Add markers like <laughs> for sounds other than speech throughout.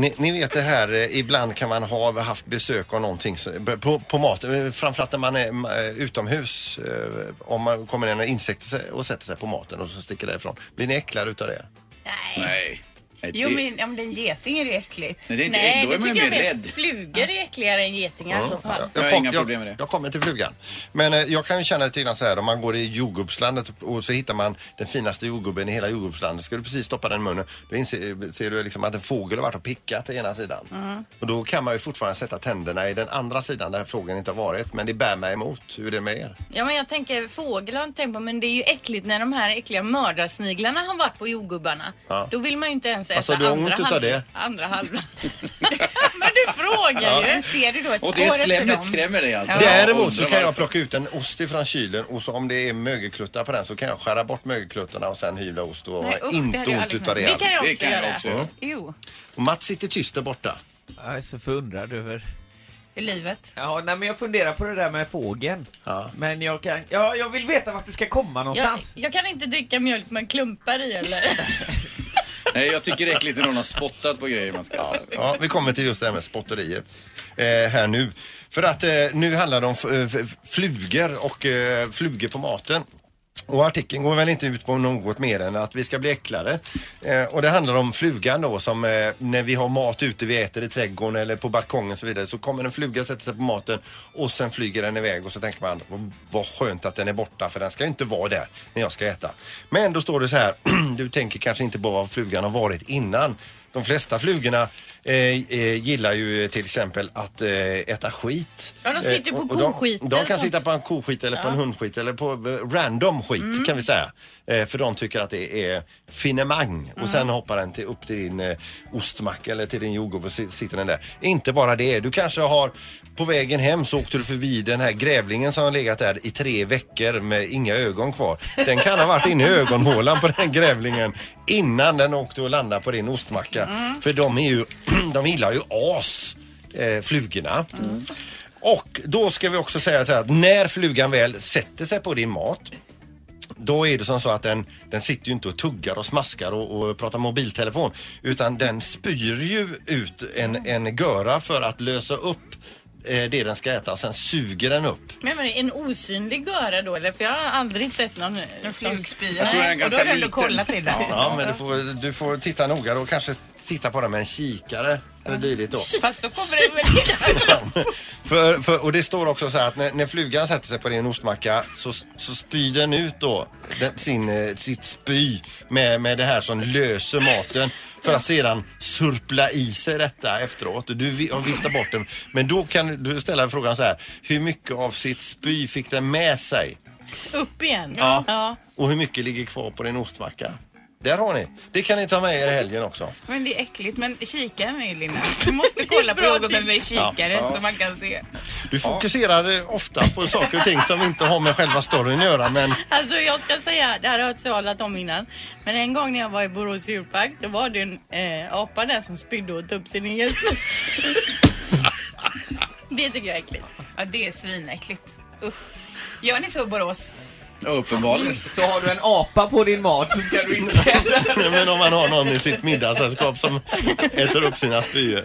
Ni, ni vet det här, eh, ibland kan man ha haft besök av någonting så- på, på mat, eh, framförallt när man är eh, utomhus. eh, Om man kommer in en insekt sig- och sätter sig på maten och så sticker därifrån. Blir ni äcklade utav det? Nej. Nej, Jo, det- men om det är en geting är det äckligt. Nej, det är inte Nej, ägg. Då är man ju tycker mer jag rädd. flugor är äckligare än getingar i så fall. Jag har kom- inga problem med det. Jag, jag kommer till flugan. Men eh, jag kan ju känna lite grann så här om man går i jordgubbslandet och så hittar man den finaste jordgubben i hela jordgubbslandet. Ska du precis stoppa den i munnen då inser, ser du liksom att en fågel har varit och pickat i ena sidan. Mm. Och då kan man ju fortfarande sätta tänderna i den andra sidan där fågeln inte har varit. Men det bär mig emot. Hur är det med er? Ja men jag tänker fågel har jag inte tänkt på men det är ju äckligt när de här äckliga mördarsniglarna har varit på jordgubbarna. Ja. Då vill man ju inte ens äta Alltså, du har andra, ont utav halv- det? andra halvan. <laughs> men du frågar Men ju. ser du då ett Och spår det efter slemmet dem? skrämmer dig alltså? Däremot så undrar kan jag varför. plocka ut en ost ifrån kylen och så om det är mögelkluttar på den så kan jag skära bort mögelkluttarna och sen hyvla ost och Nej, ha usch, det inte jag ont aldrig utav det. Det kan jag Det också kan jag göra. också göra. Jo, Och Mats sitter tyst där borta. Jag är så förundrad över... i livet. Ja, nej men jag funderar på det där med fågeln. Ja. Men jag kan... Ja, jag vill veta vart du ska komma Jag, någonstans. jag kan inte dricka mjölk med klumpar i eller? <laughs> Nej, jag tycker det är äckligt när någon har spottat på grejer man ska Ja, ja, vi kommer till just det här med spotteriet eh, här nu. För att eh, nu handlar det om eh, flugor och eh, flugor på maten. Och artikeln går väl inte ut på något mer än att vi ska bli äcklade. Eh, och det handlar om flugan då som eh, när vi har mat ute, vi äter i trädgården eller på balkongen och så vidare. Så kommer en fluga sätta sig på maten och sen flyger den iväg och så tänker man vad, vad skönt att den är borta för den ska inte vara där när jag ska äta. Men då står det så här, <clears throat> du tänker kanske inte på var flugan har varit innan. De flesta flugorna eh, eh, gillar ju till exempel att eh, äta skit. Ja, de sitter Eh, på och- de- koskit De, eller kan sånt. sitta på en koskit eller på en hundskit eller på eh, random skit Mm. kan vi säga. Eh, för de tycker att det är finemang. Och sen hoppar den till, upp till din eh, ostmacka eller till din jordgubb och si- sitter den där. Inte bara det, du kanske har på vägen hem så åkte du förbi den här grävlingen som har legat där i tre veckor med inga ögon kvar. Den kan ha varit inne i ögonhålan på den grävlingen innan den åkte och landade på din ostmacka. För de är ju, <clears throat> de gillar ju as, eh, flugorna. Och då ska vi också säga så här att när flugan väl sätter sig på din mat då är det som så att den, den sitter ju inte och tuggar och smaskar och, och pratar mobiltelefon utan den spyr ju ut en, en göra för att lösa upp eh, det den ska äta och sen suger den upp. Men vad är det, en osynlig göra då eller? För jag har aldrig sett någon... En som- flugspya. Jag tror den är Och då ganska har du ändå liten. kollat på det där. Ja, men du får, du får titta noga och kanske titta på den med en kikare eller dylikt då. Fast då kommer det väl <laughs> för, för, och det står också så här att när, när flugan sätter sig på din ostmacka så, så spyr den ut då den, sin, eh, sitt spy med, med det här som löser maten för att sedan surpla i sig detta efteråt. Du vi- har viftat bort den. Men då kan du ställa frågan så här. Hur mycket av sitt spy fick den med sig? Upp igen. Ja. ja. Och hur mycket ligger kvar på din ostmacka? Där har ni. Det kan ni ta med er i helgen också. Men det är äckligt. Men kika mig Linda. Du måste kolla på jordgubben med kikare så man kan se. Du fokuserar eh, ofta på saker och ting som inte har med själva storyn att göra men Alltså jag ska säga, det här har jag talat om innan. Men en gång när jag var i Borås djurpark då var det en eh, apa där som spydde och tog upp sin egen. <laughs> Det tycker jag är äckligt. Ja, det är svinäckligt. Usch. Gör ni så i Borås? Ja, uppenbarligen. Så har du en apa på din mat så ska du inte äta. <laughs> Men om man har någon i sitt middagssällskap som äter upp sina spyor.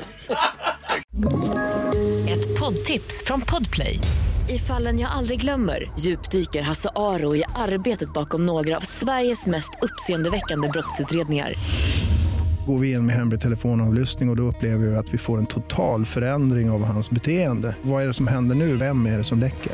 Ett poddtips från Podplay. I fallen jag aldrig glömmer djupdyker Hasse Aro i arbetet bakom några av Sveriges mest uppseendeväckande brottsutredningar. Går vi in med hemlig telefonavlyssning och, och då upplever vi att vi får en total förändring av hans beteende. Vad är det som händer nu? Vem är det som läcker?